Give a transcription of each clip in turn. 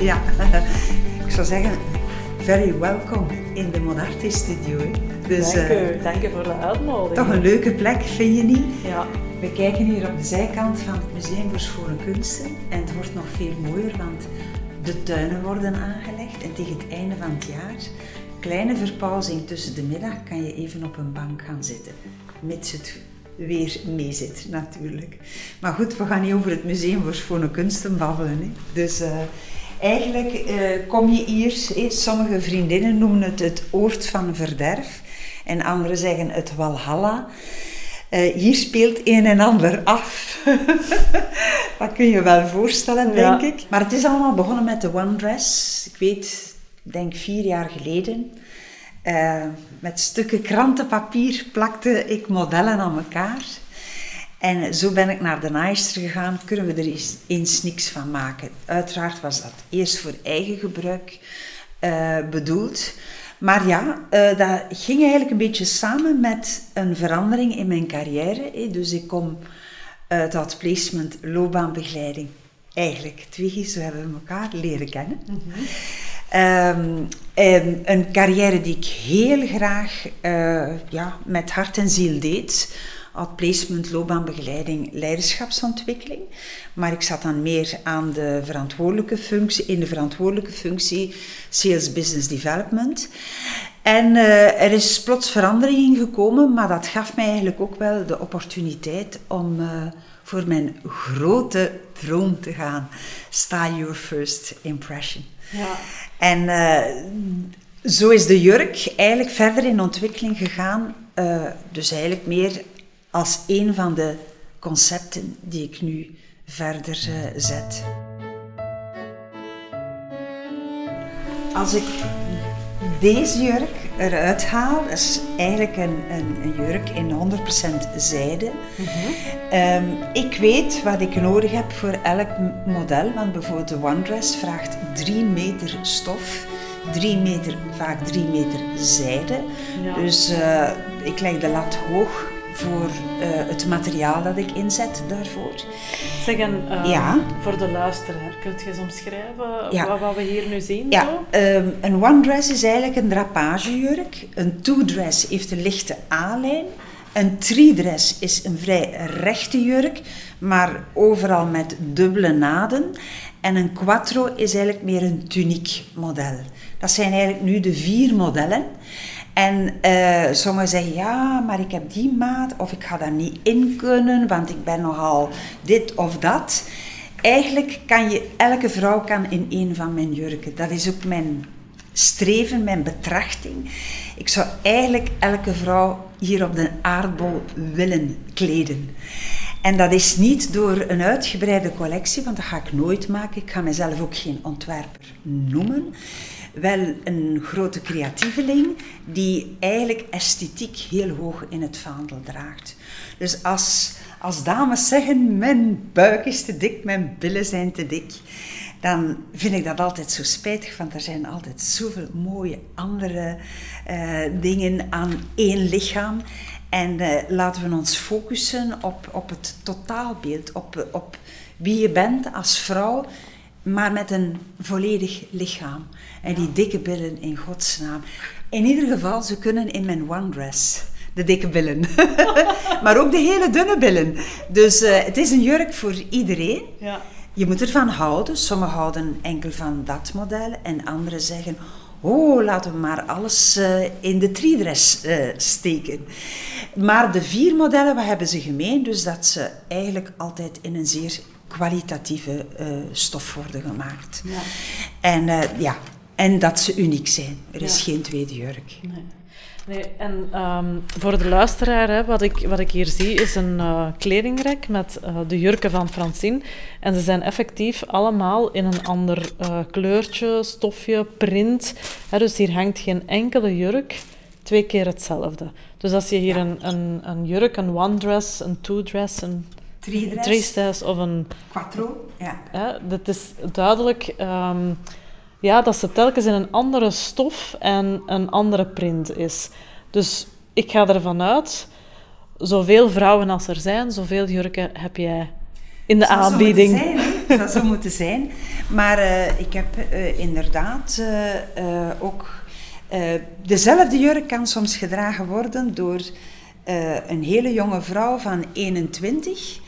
Ja, ik zou zeggen, very welcome in de Modarte Studio. hè. Dus dank, eh, u, dank u voor de uitnodiging. toch een leuke plek, vind je niet? Ja, We kijken hier op de zijkant van het Museum voor Schone Kunsten. En het wordt nog veel mooier, want de tuinen worden aangelegd. En tegen het einde van het jaar, kleine verpauzing tussen de middag, kan je even op een bank gaan zitten. Mits het weer meezit, natuurlijk. Maar goed, we gaan niet over het Museum voor Schone Kunsten babbelen. Hè. Dus eh, eigenlijk eh, kom je hier, hè, sommige vriendinnen noemen het het oord van verderf. En anderen zeggen het Walhalla. Eh, hier speelt een en ander af. dat kun je wel voorstellen, Ja. denk ik. Maar het is allemaal begonnen met de One Dress. Ik weet, denk vier jaar geleden. Eh, met stukken krantenpapier plakte ik modellen aan elkaar. En zo ben ik naar de naaister gegaan. Kunnen we er eens, niks van maken? Uiteraard was dat eerst voor eigen gebruik eh, bedoeld. Maar ja, eh, dat ging eigenlijk een beetje samen met een verandering in mijn carrière. Dus ik kom uit dat placement loopbaanbegeleiding. Eigenlijk, Twiggy, zo hebben we elkaar leren kennen. Ehm, en een carrière die ik heel graag eh, ja, met hart en ziel deed. Outplacement, loopbaanbegeleiding, leiderschapsontwikkeling. Maar ik zat dan meer aan de verantwoordelijke functie, in de verantwoordelijke functie Sales Business Development. En eh, er is plots verandering in gekomen, maar dat gaf mij eigenlijk ook wel de opportuniteit om eh, voor mijn grote droom te gaan. Style your first impression. ja. En eh, zo is de jurk eigenlijk verder in ontwikkeling gegaan. dus eigenlijk meer als een van de concepten die ik nu verder eh, zet. Als ik deze jurk eruit haal, dat is eigenlijk een, een, een jurk in 100% zijde. Ehm, ik weet wat ik nodig heb voor elk model, want bijvoorbeeld de One Dress vraagt 3 meter stof, 3 meter, vaak 3 meter zijde. Ja. Dus eh, ik leg de lat hoog voor eh, het materiaal dat ik inzet daarvoor. Zeg, en, eh, Ja. voor de luisteraar, kunt je eens omschrijven Ja. wat, wat we hier nu zien? Ja, ehm, een one dress is eigenlijk een drapagejurk. Een two dress heeft een lichte A-lijn. Een three dress is een vrij rechte jurk, maar overal met dubbele naden. En een quattro is eigenlijk meer een tuniek model. Dat zijn eigenlijk nu de vier modellen. En eh, sommigen zeggen, ja, maar ik heb die maat, of ik ga daar niet in kunnen, want ik ben nogal dit of dat. Eigenlijk kan je, elke vrouw kan in een van mijn jurken. Dat is ook mijn streven, mijn betrachting. Ik zou eigenlijk elke vrouw hier op de aardbol willen kleden. En dat is niet door een uitgebreide collectie, want dat ga ik nooit maken. Ik ga mezelf ook geen ontwerper noemen. Wel een grote creatieveling die eigenlijk esthetiek heel hoog in het vaandel draagt. Dus als, als dames zeggen, mijn buik is te dik, mijn billen zijn te dik, dan vind ik dat altijd zo spijtig, want er zijn altijd zoveel mooie andere eh, dingen aan één lichaam. En eh, laten we ons focussen op, op het totaalbeeld, op, op wie je bent als vrouw, maar met een volledig lichaam. En die dikke billen in godsnaam. In ieder geval, ze kunnen in mijn one dress. De dikke billen. maar ook de hele dunne billen. Dus eh, het is een jurk voor iedereen. Ja. je moet ervan houden. Sommigen houden enkel van dat model en anderen zeggen... Oh, laten we maar alles uh, in de triedres uh, steken. Maar de vier modellen, wat hebben ze gemeen? Dus dat ze eigenlijk altijd in een zeer kwalitatieve uh, stof worden gemaakt. Ja. En, ja, en dat ze uniek zijn. Er is geen tweede jurk. Nee. Nee, en um, voor de luisteraar, hè, wat, ik, wat ik hier zie, is een uh, kledingrek met de jurken van Francine. En ze zijn effectief allemaal in een ander kleurtje, stofje, print. Hè, dus hier hangt geen enkele jurk twee keer hetzelfde. Dus als je hier ja. een, een, een jurk, een one dress, een two dress, een three dress of een... Quattro, ja. Hè, dat is duidelijk... Um, ja, dat ze telkens in een andere stof en een andere print is. Dus ik ga ervan uit, zoveel vrouwen als er zijn, zoveel jurken heb jij in de dat aanbieding. Zou zijn, dat zou moeten zijn. Maar uh, ik heb uh, inderdaad uh, ook... dezelfde jurk kan soms gedragen worden door een hele jonge vrouw van 21.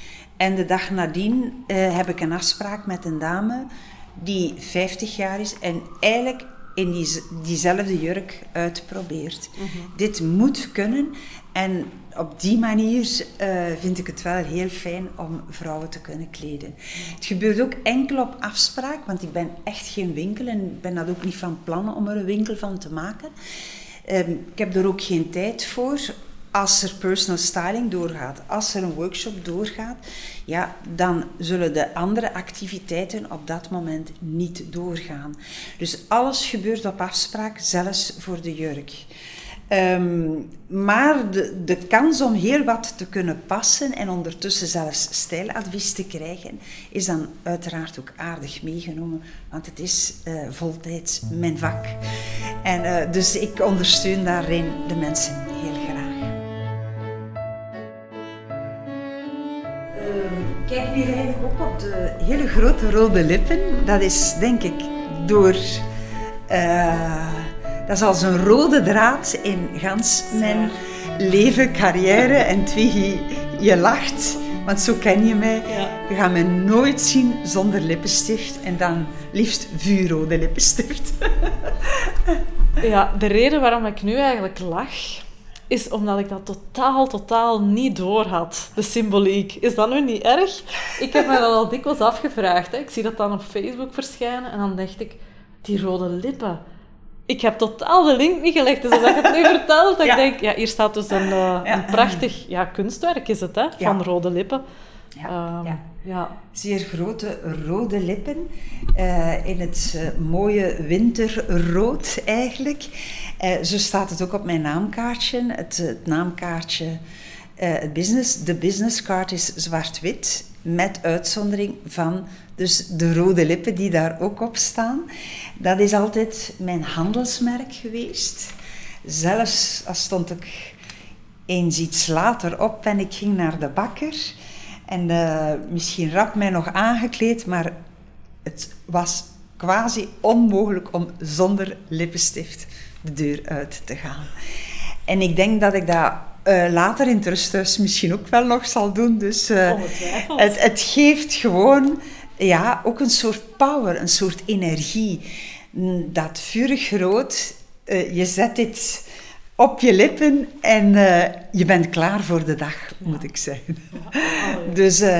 En de dag nadien heb ik een afspraak met een dame die 50 jaar is en eigenlijk in die, diezelfde jurk uitprobeert. Mm Dit moet kunnen en op die manier uh, vind ik het wel heel fijn om vrouwen te kunnen kleden. Het gebeurt ook enkel op afspraak, want ik ben echt geen winkel en ik ben dat ook niet van plan om er een winkel van te maken. Um, ik heb er ook geen tijd voor als er personal styling doorgaat, als er een workshop doorgaat, ja, dan zullen de andere activiteiten op dat moment niet doorgaan. Dus alles gebeurt op afspraak, zelfs voor de jurk. Um, maar de, de kans om heel wat te kunnen passen en ondertussen zelfs stijladvies te krijgen, is dan uiteraard ook aardig meegenomen, want het is uh, voltijds mijn vak. En uh, dus ik ondersteun daarin de mensen heel kijk hier eigenlijk ook op de hele grote rode lippen. Dat is denk ik door... Uh, dat is als een rode draad in gans mijn leven, carrière. En twee, je lacht, want zo ken je mij. Je gaat mij nooit zien zonder lippenstift. En dan liefst vuurrode lippenstift. ja, de reden waarom ik nu eigenlijk lach is omdat ik dat totaal, totaal niet door had, de symboliek. Is dat nu niet erg? Ik heb me dat al dikwijls afgevraagd. Hè. Ik zie dat dan op Facebook verschijnen en dan dacht ik, die rode lippen. Ik heb totaal de link niet gelegd. Dus als je het nu vertelt, dat ik denk, ja, hier staat dus een, uh, een prachtig ja, kunstwerk, is het, hè, van rode lippen. Ja, um, ja. Ja. Zeer grote rode lippen. Uh, in het uh, mooie winterrood eigenlijk. Uh, zo staat het ook op mijn naamkaartje. Het, het naamkaartje, het business, de businesscard is zwart-wit. Met uitzondering van dus de rode lippen die daar ook op staan. Dat is altijd mijn handelsmerk geweest. Zelfs als stond ik eens iets later op en ik ging naar de bakker en uh, misschien rap mij nog aangekleed, maar het was quasi onmogelijk om zonder lippenstift de deur uit te gaan. En ik denk dat ik dat uh, later in het rusthuis misschien ook wel nog zal doen. Dus uh, het, het, geeft gewoon ja, ook een soort power, een soort energie. Dat vurig rood, je zet dit op je lippen en uh, je bent klaar voor de dag, moet ik zeggen. Ja. dus, uh,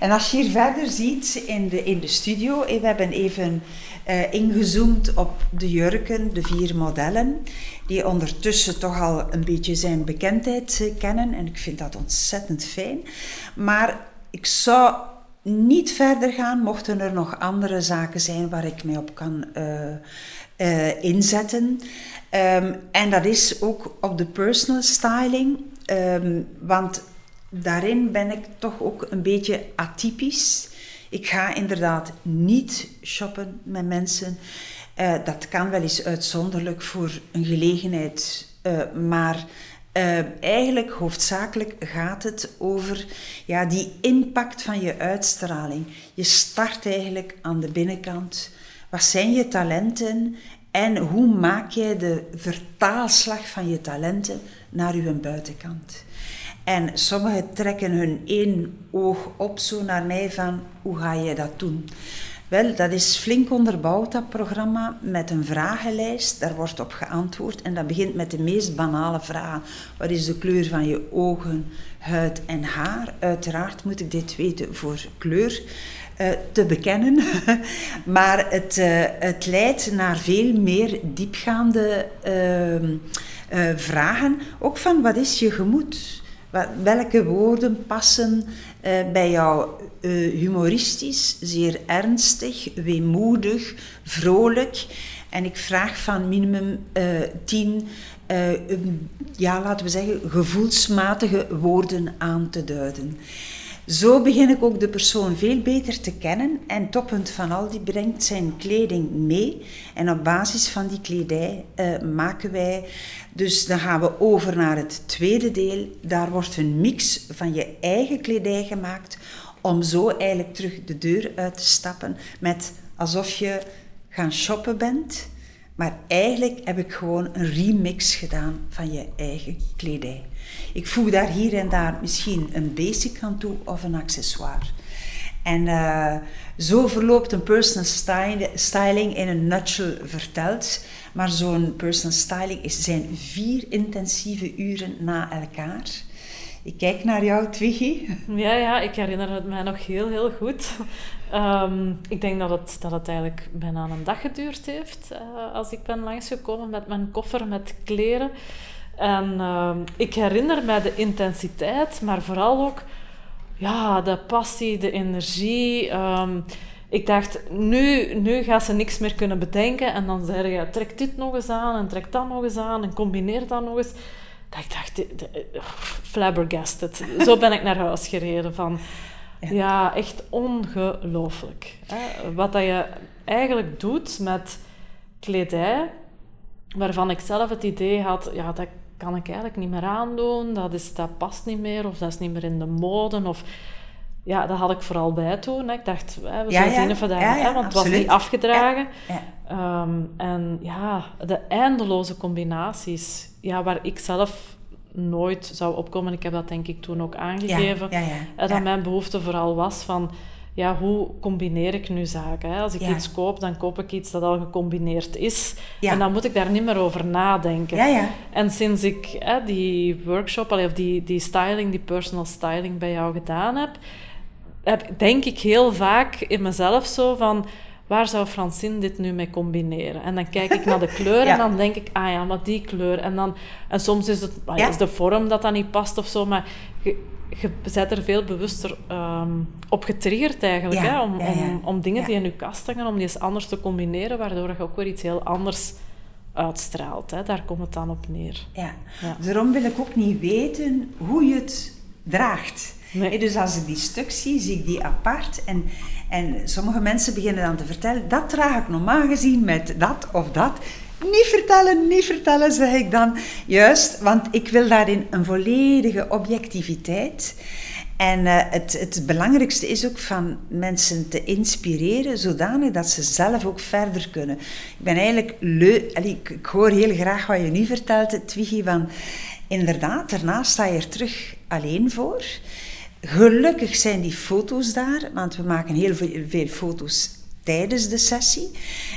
en als je hier verder ziet in de, in de studio, eh, we hebben even uh, ingezoomd op de jurken, de vier modellen, die ondertussen toch al een beetje zijn bekendheid kennen. En ik vind dat ontzettend fijn. Maar ik zou niet verder gaan, mochten er nog andere zaken zijn waar ik mij op kan inzetten. Um, en dat is ook op de personal styling, um, want daarin ben ik toch ook een beetje atypisch. Ik ga inderdaad niet shoppen met mensen. Uh, dat kan wel eens uitzonderlijk voor een gelegenheid, uh, maar eigenlijk hoofdzakelijk gaat het over ja, die impact van je uitstraling. Je start eigenlijk aan de binnenkant. Wat zijn je talenten en hoe maak jij de vertaalslag van je talenten naar je buitenkant? En sommigen trekken hun één oog op zo naar mij van, hoe ga je dat doen? Wel, dat is flink onderbouwd, dat programma, met een vragenlijst. Daar wordt op geantwoord en dat begint met de meest banale vragen. Wat is de kleur van je ogen, huid en haar? Uiteraard moet ik dit weten voor kleur. Uh, te bekennen. maar het, uh, het leidt naar veel meer diepgaande uh, vragen. Ook van wat is je gemoed? Welke woorden passen bij jou humoristisch, zeer ernstig, weemoedig, vrolijk? En ik vraag van minimum tien, ja, laten we zeggen, gevoelsmatige woorden aan te duiden. Zo begin ik ook de persoon veel beter te kennen en Toppunt van al die brengt zijn kleding mee. En op basis van die kledij uh, maken wij, dus dan gaan we over naar het tweede deel. Daar wordt een mix van je eigen kledij gemaakt om zo eigenlijk terug de deur uit te stappen met alsof je gaan shoppen bent. Maar eigenlijk heb ik gewoon een remix gedaan van je eigen kledij. Ik voeg daar hier en daar misschien een basic aan toe of een accessoire. En uh, zo verloopt een personal styling in een nutshell verteld. Maar zo'n personal styling is, zijn vier intensieve uren na elkaar. Ik kijk naar jou, Twiggy. Ja, ja, ik herinner het mij nog heel, heel goed. Um, ik denk dat het, dat het eigenlijk bijna een dag geduurd heeft uh, als ik ben langsgekomen met mijn koffer met kleren. En uh, ik herinner mij de intensiteit, maar vooral ook ja, de passie, de energie. Um, ik dacht, nu, nu gaat ze niks meer kunnen bedenken. En dan zei je, trek dit nog eens aan en trek dat nog eens aan en combineer dat nog eens. Dat ik dacht, de, de, flabbergasted. Zo ben ik naar huis gereden van... Ja, echt ongelooflijk. Wat dat je eigenlijk doet met kledij, waarvan ik zelf het idee had, ja, dat kan ik eigenlijk niet meer aandoen, dat, is, dat past niet meer, of dat is niet meer in de mode, of... Ja, dat had ik vooral bij toen. Hè. Ik dacht, hè, we zullen zien of we dat... hè, want het was niet afgedragen. Um, en ja, de eindeloze combinaties, ja, waar ik zelf nooit zou opkomen. Ik heb dat denk ik toen ook aangegeven. Dat mijn behoefte vooral was van ja, hoe combineer ik nu zaken? Hè? Als ik iets koop, dan koop ik iets dat al gecombineerd is. En dan moet ik daar niet meer over nadenken. Ja, en sinds ik hè, die workshop, of die, die styling, die personal styling bij jou gedaan heb, heb, denk ik heel vaak in mezelf zo van waar zou Francine dit nu mee combineren? En dan kijk ik naar de kleur en dan denk ik, ah ja, maar die kleur. En, dan, en soms is het is de vorm dat dat niet past of zo, maar je bent er veel bewuster um, op getriggerd eigenlijk. hè? Om, om, om, dingen die in je kast hangen, om die eens anders te combineren, waardoor je ook weer iets heel anders uitstraalt. Hè? Daar komt het dan op neer. Ja. Daarom wil ik ook niet weten hoe je het draagt. Nee. Dus als ik die stuk zie, zie ik die apart. En, en sommige mensen beginnen dan te vertellen, dat draag ik normaal gezien met dat of dat. Niet vertellen, niet vertellen, zeg ik dan. Juist, want ik wil daarin een volledige objectiviteit. En uh, het, het belangrijkste is ook van mensen te inspireren, zodanig dat ze zelf ook verder kunnen. Ik ben eigenlijk leuk, ik, ik, hoor heel graag wat je nu vertelt, Twiggy, van inderdaad, daarna sta je er terug alleen voor. Gelukkig zijn die foto's daar, want we maken heel veel, veel foto's tijdens de sessie.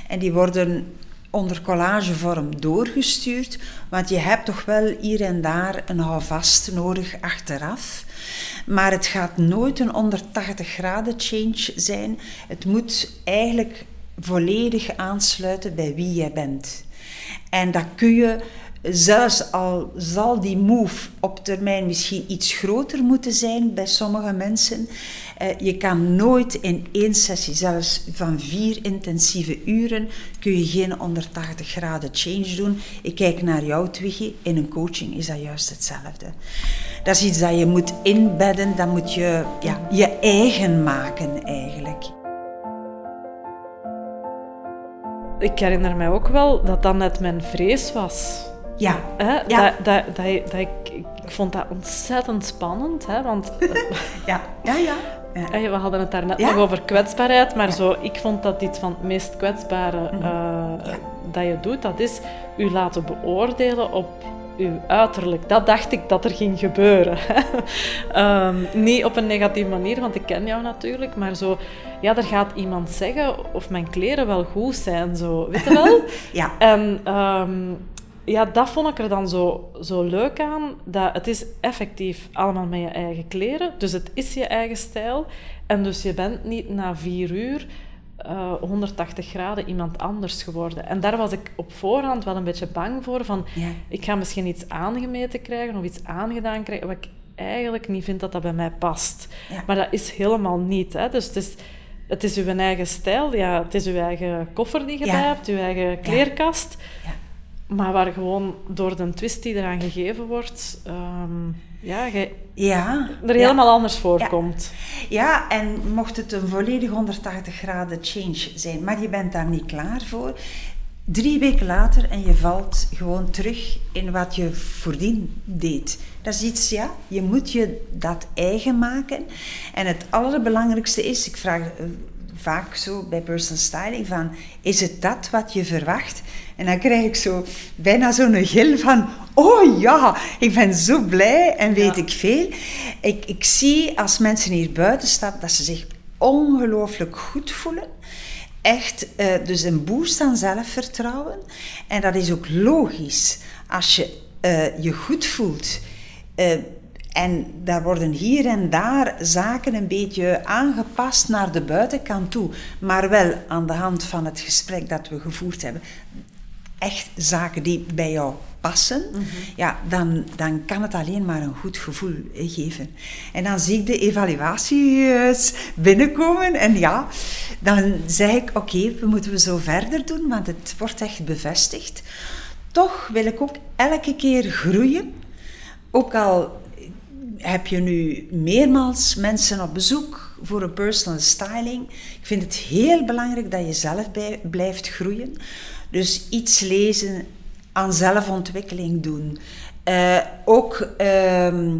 En die worden onder collagevorm doorgestuurd, want je hebt toch wel hier en daar een houvast nodig achteraf. Maar het gaat nooit een 180 graden change zijn. Het moet eigenlijk volledig aansluiten bij wie jij bent. En dat kun je zelfs al zal die move op termijn misschien iets groter moeten zijn bij sommige mensen, eh, je kan nooit in één sessie, zelfs van vier intensieve uren, kun je geen 180 graden change doen. Ik kijk naar jou, Twiggy. In een coaching is dat juist hetzelfde. Dat is iets dat je moet inbedden, dat moet je ja, je eigen maken eigenlijk. Ik herinner mij ook wel dat dat net mijn vrees was. Ja. Hè? ja. Dat, dat, dat, dat ik, ik vond dat ontzettend spannend, hè? want... ja, ja, ja. ja. We hadden het daar net nog over kwetsbaarheid, maar zo, ik vond dat iets van het meest kwetsbare uh, dat je doet, dat is u laten beoordelen op uw uiterlijk. Dat dacht ik dat er ging gebeuren. Ehm, niet op een negatieve manier, want ik ken jou natuurlijk, maar zo, ja, er gaat iemand zeggen of mijn kleren wel goed zijn, zo, weet je wel? Ja. En ehm, ja, dat vond ik er dan zo, zo leuk aan, dat het is effectief allemaal met je eigen kleren, dus het is je eigen stijl. En dus je bent niet na vier uur uh, 180 graden iemand anders geworden. En daar was ik op voorhand wel een beetje bang voor. Van, Ja. Ik ga misschien iets aangemeten krijgen of iets aangedaan krijgen, wat ik eigenlijk niet vind dat dat bij mij past. Ja. Maar dat is helemaal niet. Hè? Dus het is, het is uw eigen stijl, ja, het is uw eigen koffer die je Ja. bij hebt, uw eigen kleerkast. Ja. Maar waar gewoon door de twist die eraan gegeven wordt, ehm, ja, je Ja. er ja. helemaal anders voorkomt. Ja, en mocht het een volledig 180 graden change zijn, maar je bent daar niet klaar voor, drie weken later en je valt gewoon terug in wat je voordien deed. Dat is iets, ja, je moet je dat eigen maken. En het allerbelangrijkste is, ik vraag eh, vaak zo bij personal styling van, is het dat wat je verwacht? En dan krijg ik zo bijna zo'n gil van, oh ja, ik ben zo blij en weet Ja. ik veel. Ik, ik zie als mensen hier buiten stappen dat ze zich ongelooflijk goed voelen. Echt, eh, dus een boost aan zelfvertrouwen. En dat is ook logisch. Als je eh, je goed voelt. eh, en daar worden hier en daar zaken een beetje aangepast naar de buitenkant toe. Maar wel aan de hand van het gesprek dat we gevoerd hebben. Echt zaken die bij jou passen. Ja, dan, dan kan het alleen maar een goed gevoel eh, geven. En dan zie ik de evaluaties binnenkomen. En ja, dan zeg ik, oké, we moeten we zo verder doen. Want het wordt echt bevestigd. Toch wil ik ook elke keer groeien. Ook al heb je nu meermaals mensen op bezoek voor een personal styling. Ik vind het heel belangrijk dat je zelf bij, blijft groeien. Dus iets lezen, aan zelfontwikkeling doen. Eh, ook, ehm,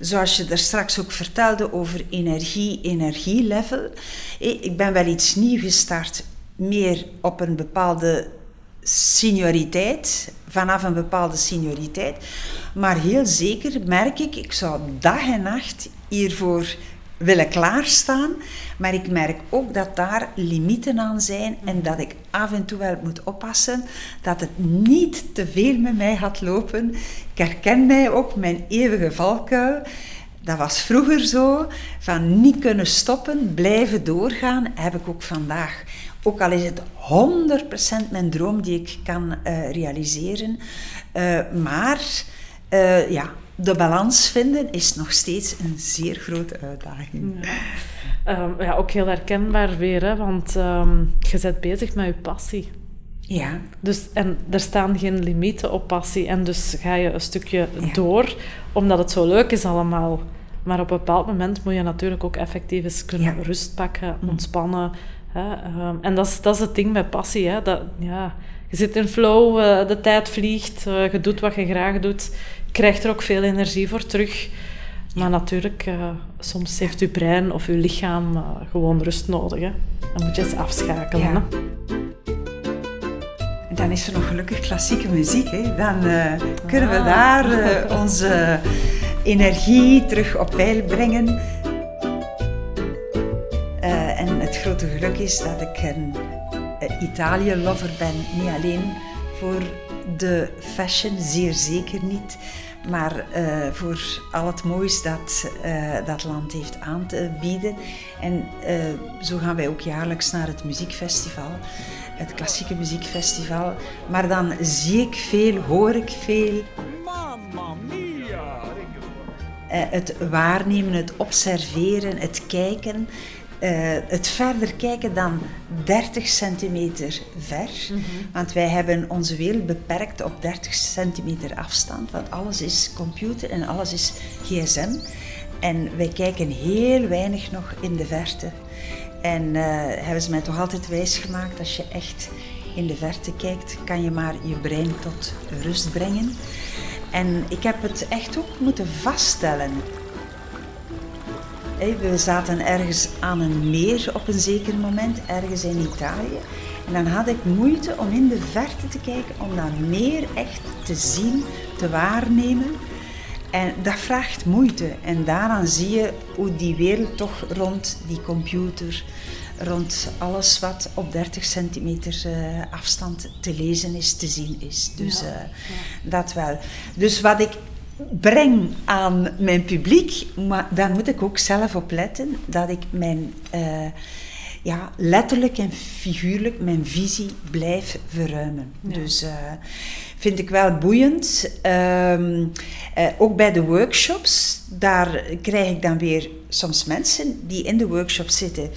zoals je er straks ook vertelde over energie, energielevel. Eh, Ik ben wel iets nieuw gestart, meer op een bepaalde senioriteit, vanaf een bepaalde senioriteit. Maar heel zeker merk ik, ik zou dag en nacht hiervoor willen klaarstaan. Maar ik merk ook dat daar limieten aan zijn en dat ik af en toe wel moet oppassen dat het niet te veel met mij gaat lopen. Ik herken mij ook, mijn eeuwige valkuil. Dat was vroeger zo, van niet kunnen stoppen, blijven doorgaan, heb ik ook vandaag. Ook al is het 100% mijn droom die ik kan eh, realiseren. Eh, maar eh, ja, de balans vinden is nog steeds een zeer grote uitdaging. Ehm, ja, ook heel herkenbaar weer, hè, want ehm, je bent bezig met je passie. Ja, Dus, en er staan geen limieten op passie. En dus ga je een stukje Ja. door, omdat het zo leuk is allemaal. Maar op een bepaald moment moet je natuurlijk ook effectief eens kunnen Ja. Mm. rust pakken, ontspannen. Hè? ehm, en dat is, dat is het ding met passie. Hè? Dat, ja, je zit in flow, eh, de tijd vliegt, eh, je doet wat je graag doet. Je krijgt er ook veel energie voor terug. Maar natuurlijk, eh, soms heeft je brein of je lichaam eh, gewoon rust nodig. Hè? Dan moet je eens afschakelen. Ja. Hè? en dan is er nog gelukkig klassieke muziek. Hè. Dan eh, kunnen we Ah. daar onze energie terug op peil brengen. En het grote geluk is dat ik een Italië-lover ben. Niet alleen voor de fashion, zeer zeker niet. Maar eh, voor al het moois dat eh, dat land heeft aan te bieden. En eh, zo gaan wij ook jaarlijks naar het muziekfestival. Het klassieke muziekfestival. Maar dan zie ik veel, hoor ik veel. Mamma mia! Het waarnemen, het observeren, het kijken. Eh, het verder kijken dan 30 centimeter ver. Want wij hebben onze wereld beperkt op 30 centimeter afstand. Want alles is computer en alles is gsm. En wij kijken heel weinig nog in de verte. En eh, hebben ze mij toch altijd wijsgemaakt, als je echt in de verte kijkt, kan je maar je brein tot rust brengen. En ik heb het echt ook moeten vaststellen. We zaten ergens aan een meer op een zeker moment, ergens in Italië. En dan had ik moeite om in de verte te kijken, om dat meer echt te zien, te waarnemen. En dat vraagt moeite. En daaraan zie je hoe die wereld toch rond die computer, rond alles wat op 30 centimeter uh, afstand te lezen is, te zien is. Dus uh, dat wel. Dus wat ik breng aan mijn publiek, maar daar moet ik ook zelf op letten, dat ik mijn, uh, ja, letterlijk en figuurlijk mijn visie blijf verruimen. Dus vind ik wel boeiend. Um, uh, ook bij de workshops, daar krijg ik dan weer soms mensen die in de workshop zitten.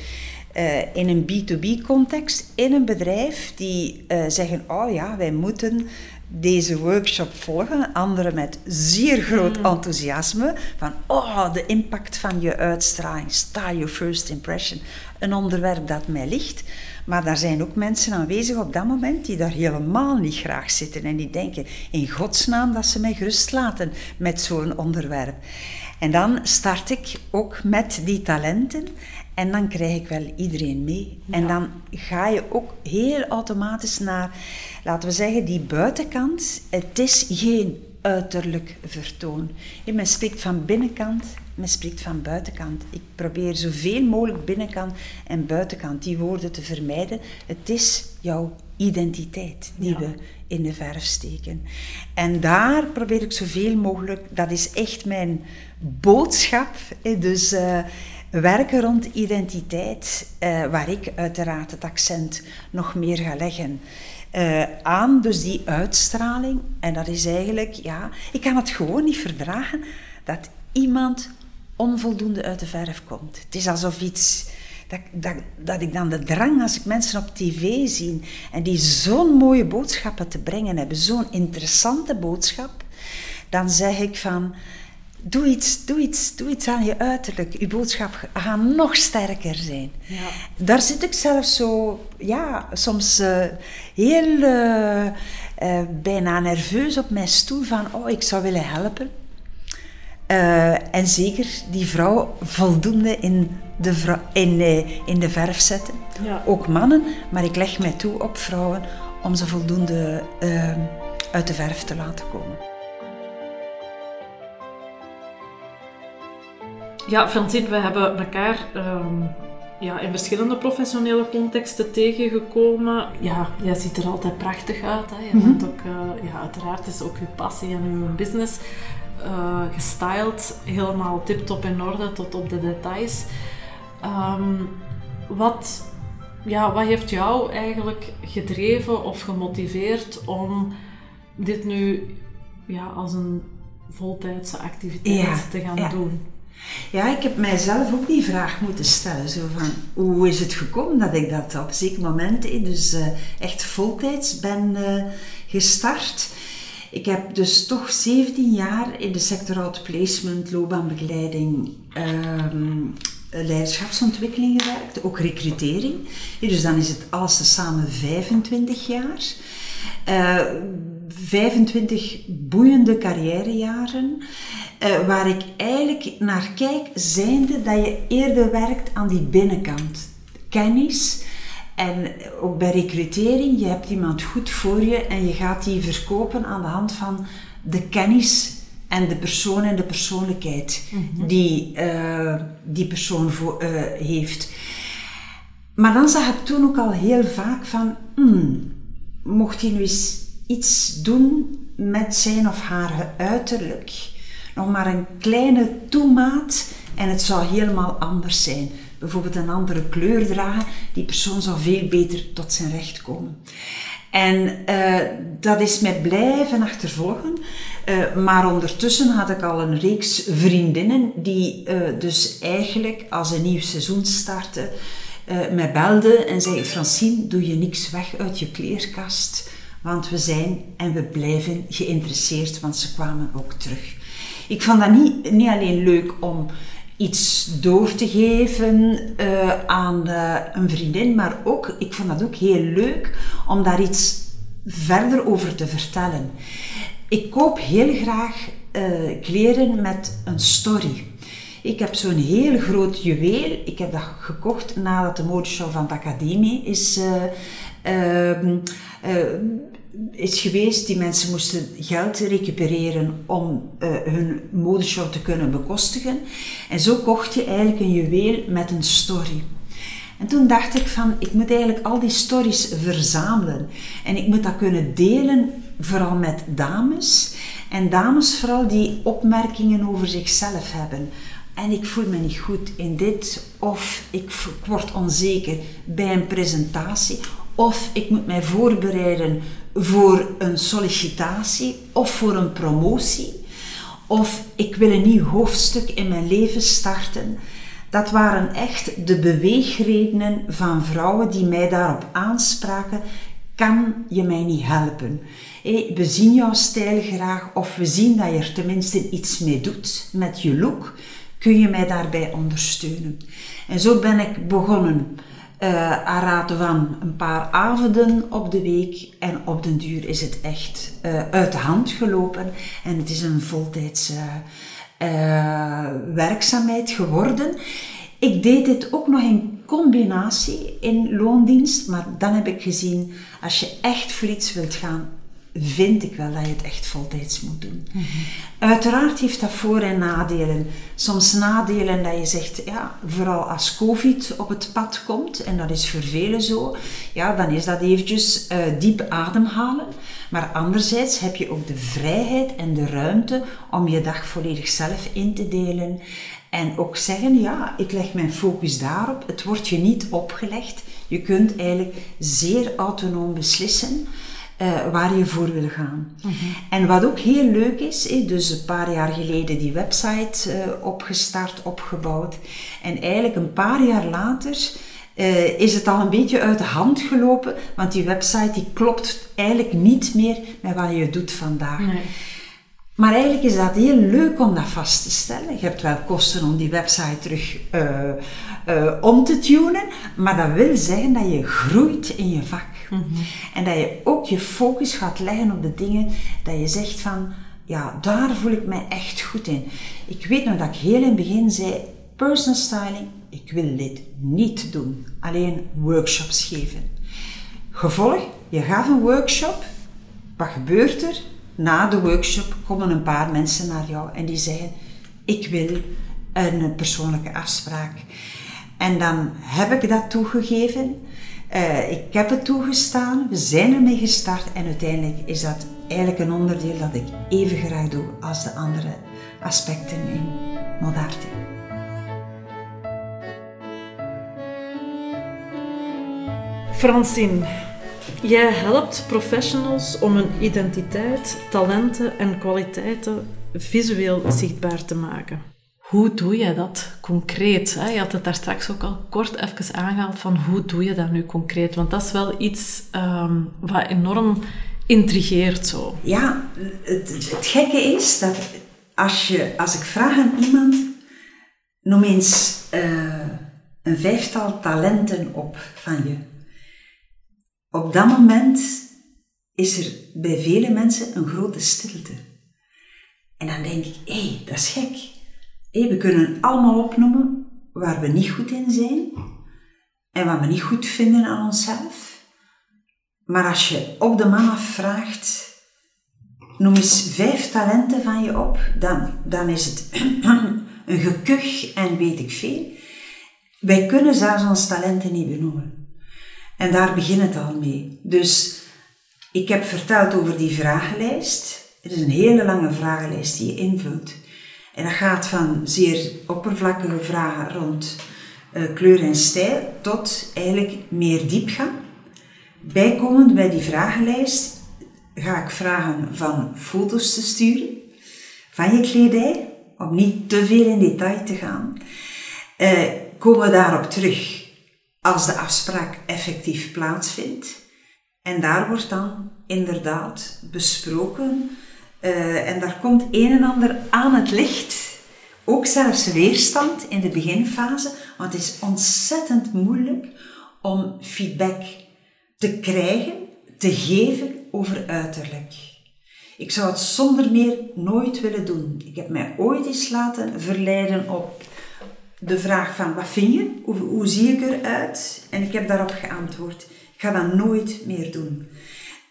Uh, in een B2B-context, in een bedrijf, die uh, zeggen: Oh ja, wij moeten deze workshop volgen. Anderen met zeer groot mm. enthousiasme. Van, oh, de impact van je uitstraling. Style your first impression. Een onderwerp dat mij ligt. Maar daar zijn ook mensen aanwezig op dat moment die daar helemaal niet graag zitten. En die denken, in godsnaam dat ze mij gerust laten met zo'n onderwerp. En dan start ik ook met die talenten. En dan krijg ik wel iedereen mee. En dan ga je ook heel automatisch naar, laten we zeggen, die buitenkant. Het is geen uiterlijk vertoon. Men spreekt van binnenkant, men spreekt van buitenkant. Ik probeer zoveel mogelijk binnenkant en buitenkant die woorden te vermijden. Het is jouw identiteit die we in de verf steken. En daar probeer ik zoveel mogelijk, dat is echt mijn boodschap. Dus uh, werken rond identiteit, uh, waar ik uiteraard het accent nog meer ga leggen. Uh, aan dus die uitstraling. En dat is eigenlijk, ja, ik kan het gewoon niet verdragen dat iemand onvoldoende uit de verf komt. Het is alsof iets, dat, dat, dat ik dan de drang als ik mensen op tv zie en die zo'n mooie boodschappen te brengen hebben, zo'n interessante boodschap, dan zeg ik van, doe iets, doe iets, doe iets aan je uiterlijk. Je boodschap gaat nog sterker zijn. Ja. Daar zit ik zelf zo, ja, soms uh, heel uh, uh, bijna nerveus op mijn stoel van, oh, ik zou willen helpen. en zeker die vrouw voldoende in de, in, in de verf zetten. Ja. Ook mannen, maar ik leg mij toe op vrouwen om ze voldoende uit de verf te laten komen. Ja, Francine, we hebben elkaar um, ja, in verschillende professionele contexten tegengekomen. Ja, jij ziet er altijd prachtig uit. Hè. Je bent mhm. ook, uh, ja, uiteraard is ook je passie en je business uh, gestyled, helemaal tip-top in orde tot op de details. Um, wat, ja, wat heeft jou eigenlijk gedreven of gemotiveerd om dit nu ja, als een voltijdse activiteit te gaan doen? Ja, ik heb mijzelf ook die vraag moeten stellen. Zo van, hoe is het gekomen dat ik dat op zeker moment dus uh, echt voltijds ben uh, gestart? Ik heb dus toch 17 jaar in de sector outplacement, loopbaanbegeleiding, um, leiderschapsontwikkeling gewerkt, ook recrutering. dus dan is het alles tezamen 25 jaar. Uh, eh, 25 boeiende carrièrejaren. Uh, waar ik eigenlijk naar kijk, zijnde dat je eerder werkt aan die binnenkant. Kennis. En ook bij recrutering, je hebt iemand goed voor je en je gaat die verkopen aan de hand van de kennis en de persoon en de persoonlijkheid mhm. die uh, die persoon voor, uh, heeft. Maar dan zag ik toen ook al heel vaak van, hmm, mocht hij nu eens iets doen met zijn of haar uiterlijk nog maar een kleine toemaat en het zou helemaal anders zijn. Bijvoorbeeld een andere kleur dragen, die persoon zou veel beter tot zijn recht komen. En uh, dat is mij blijven achtervolgen. Uh, maar ondertussen had ik al een reeks vriendinnen die uh, dus eigenlijk als een nieuw seizoen startte, mij belden en zeiden: Francine, doe je niks weg uit je kleerkast, want we zijn en we blijven geïnteresseerd, want ze kwamen ook terug. Ik vond dat niet, niet alleen leuk om iets door te geven uh, aan uh, een vriendin, maar ook, ik vond dat ook heel leuk om daar iets verder over te vertellen. Ik koop heel graag uh, kleren met een story. Ik heb zo'n heel groot juweel. Ik heb dat gekocht nadat de modeshow van de academie is eh, is geweest. Die mensen moesten geld recupereren om eh, hun modeshop te kunnen bekostigen. En zo kocht je eigenlijk een juweel met een story. En toen dacht ik van, ik moet eigenlijk al die stories verzamelen. En ik moet dat kunnen delen, vooral met dames. En dames vooral die opmerkingen over zichzelf hebben. En ik voel me niet goed in dit, of ik word onzeker bij een presentatie, of ik moet mij voorbereiden voor een sollicitatie of voor een promotie, of ik wil een nieuw hoofdstuk in mijn leven starten. Dat waren echt de beweegredenen van vrouwen die mij daarop aanspraken. Kan je mij niet helpen? we zien jouw stijl graag of we zien dat je er tenminste iets mee doet met je look. Kun je mij daarbij ondersteunen? En zo ben ik begonnen uh, aan van een paar avonden op de week. En op den duur is het echt uh, uit de hand gelopen. En het is een voltijdse uh, werkzaamheid geworden. Ik deed dit ook nog in combinatie in loondienst. Maar dan heb ik gezien, als je echt voor iets wilt gaan, vind ik wel dat je het echt voltijds moet doen. Mhm. Uiteraard heeft dat voor- en nadelen. Soms nadelen dat je zegt, ja, vooral als COVID op het pad komt, en dat is voor velen zo, ja, dan is dat eventjes uh, diep ademhalen. Maar anderzijds heb je ook de vrijheid en de ruimte om je dag volledig zelf in te delen. En ook zeggen, ja, ik leg mijn focus daarop. Het wordt je niet opgelegd. Je kunt eigenlijk zeer autonoom beslissen. Uh, waar je voor wil gaan. Mhm. En wat ook heel leuk is, dus een paar jaar geleden die website uh, opgestart, opgebouwd. En eigenlijk een paar jaar later uh, is het al een beetje uit de hand gelopen, want die website die klopt eigenlijk niet meer met wat je doet vandaag. Nee. Maar eigenlijk is dat heel leuk om dat vast te stellen. Je hebt wel kosten om die website terug uh, uh, om te tunen, maar dat wil zeggen dat je groeit in je vak. Mhm. En dat je ook je focus gaat leggen op de dingen dat je zegt van, ja, daar voel ik mij echt goed in. Ik weet nog dat ik heel in het begin zei, personal styling, ik wil dit niet doen. Alleen workshops geven. Gevolg, je gaf een workshop, wat gebeurt er? na de workshop komen een paar mensen naar jou en die zeggen: Ik wil een persoonlijke afspraak. En dan heb ik dat toegegeven. Uh, ik heb het toegestaan, we zijn ermee gestart en uiteindelijk is dat eigenlijk een onderdeel dat ik even graag doe als de andere aspecten in Modarte. Francine, Jij helpt professionals om hun identiteit, talenten en kwaliteiten visueel zichtbaar te maken. Hoe doe je dat concreet? Je had het daar straks ook al kort even aangehaald van hoe doe je dat nu concreet? Want dat is wel iets um, wat enorm intrigeert zo. Ja, het, het, gekke is dat als, je, als ik vraag aan iemand, noem eens uh, een vijftal talenten op van je op dat moment is er bij vele mensen een grote stilte. En dan denk ik, hé, hey, dat is gek. We kunnen allemaal opnoemen waar we niet goed in zijn en wat we niet goed vinden aan onszelf. Maar als je op de man vraagt, noem eens vijf talenten van je op, dan, dan is het een gekuch en weet ik veel. Wij kunnen zelfs ons talenten niet benoemen. En daar begint het al mee. Dus ik heb verteld over die vragenlijst. Het is een hele lange vragenlijst die je invult. En dat gaat van zeer oppervlakkige vragen rond uh, kleur en stijl tot eigenlijk meer diepgang. Bijkomend bij die vragenlijst ga ik vragen van foto's te sturen van je kledij, om niet te veel in detail te gaan. Uh, komen we daarop terug als de afspraak effectief plaatsvindt. En daar wordt dan inderdaad besproken uh, en daar komt een en ander aan het licht. Ook zelfs weerstand in de beginfase, want het is ontzettend moeilijk om feedback te krijgen, te geven over uiterlijk. Ik zou het zonder meer nooit willen doen. Ik heb mij ooit eens laten verleiden op de vraag van wat vind je? Hoe, hoe zie ik eruit? En ik heb daarop geantwoord. Ik ga dat nooit meer doen.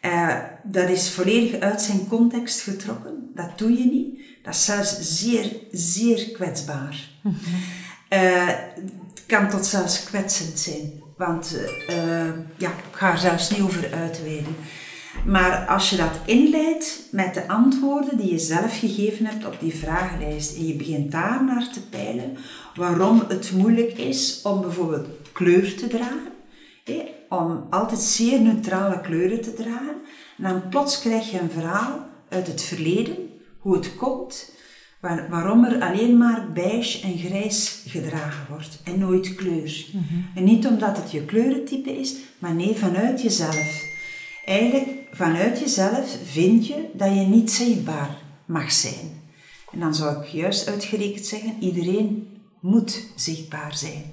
Uh, dat is volledig uit zijn context getrokken. Dat doe je niet. Dat is zelfs zeer, zeer kwetsbaar. Mm het kan tot zelfs kwetsend zijn. Want uh, ja, ik ga er zelfs niet over uitweiden. Maar als je dat inleidt met de antwoorden die je zelf gegeven hebt op die vragenlijst en je begint daar naar te peilen waarom het moeilijk is om bijvoorbeeld kleur te dragen, om altijd zeer neutrale kleuren te dragen, en dan plots krijg je een verhaal uit het verleden, hoe het komt, waar, waarom er alleen maar beige en grijs gedragen wordt en nooit kleur. Mhm. En niet omdat het je kleurentype is, maar nee, vanuit jezelf. Eigenlijk, vanuit jezelf vind je dat je niet zichtbaar mag zijn. En dan zou ik juist uitgerekend zeggen, iedereen moet zichtbaar zijn.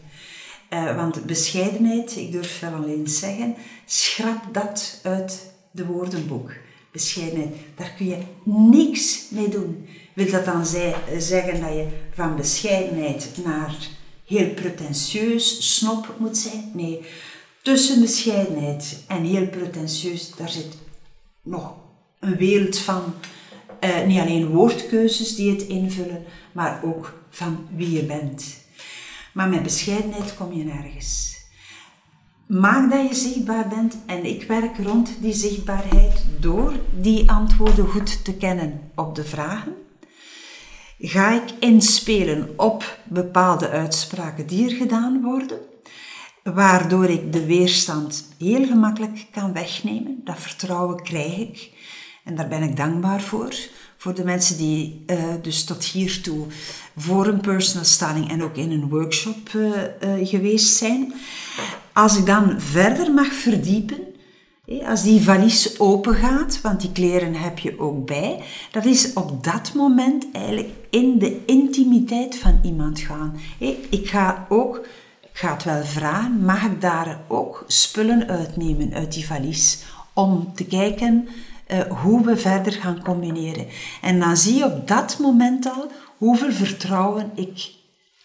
Uh, want bescheidenheid, ik durf wel alleen zeggen, schrap dat uit de woordenboek. Bescheidenheid, daar kun je niks mee doen. Wil dat dan zeggen dat je van bescheidenheid naar heel pretentieus, snop moet zijn? Nee, tussen bescheidenheid en heel pretentieus, daar zit nog een wereld van uh, niet alleen woordkeuzes die het invullen, maar ook van wie je bent. Maar met bescheidenheid kom je nergens. Maak dat je zichtbaar bent en ik werk rond die zichtbaarheid door die antwoorden goed te kennen op de vragen. Ga ik inspelen op bepaalde uitspraken die er gedaan worden, waardoor ik de weerstand heel gemakkelijk kan wegnemen. Dat vertrouwen krijg ik en daar ben ik dankbaar voor voor de mensen die uh, dus tot hiertoe voor een personal styling en ook in een workshop uh, uh, geweest zijn. Als ik dan verder mag verdiepen, als die valies open gaat, want die kleren heb je ook bij, dat is op dat moment eigenlijk in de intimiteit van iemand gaan. Ik ga ook, ik het wel vragen, mag ik daar ook spullen uitnemen uit die valies om te kijken uh, hoe we verder gaan combineren. En dan zie je op dat moment al hoeveel vertrouwen ik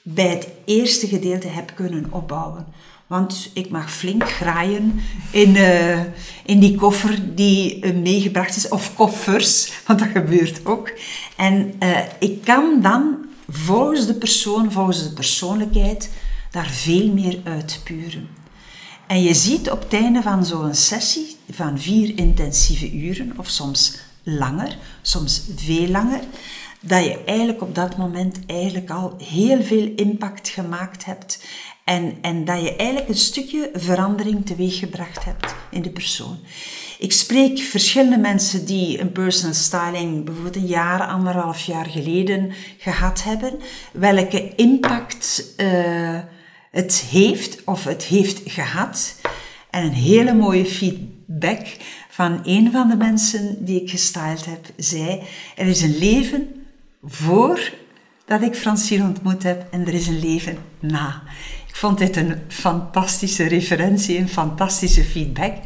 bij het eerste gedeelte heb kunnen opbouwen. Want ik mag flink graaien in, uh, in die koffer die uh, meegebracht is, of koffers, want dat gebeurt ook. En ik kan dan volgens de persoon, volgens de persoonlijkheid, daar veel meer uitpuren. En je ziet op het einde van zo'n sessie van vier intensieve uren, of soms langer, soms veel langer, dat je eigenlijk op dat moment eigenlijk al heel veel impact gemaakt hebt en, en dat je eigenlijk een stukje verandering teweeggebracht hebt in de persoon. Ik spreek verschillende mensen die een personal styling bijvoorbeeld een jaar, anderhalf jaar geleden gehad hebben, welke impact uh, het heeft of het heeft gehad. En een hele mooie feedback van een van de mensen die ik gestyled heb, zei: Er is een leven voor dat ik Francine ontmoet heb en er is een leven na. Ik vond dit een fantastische referentie, een fantastische feedback.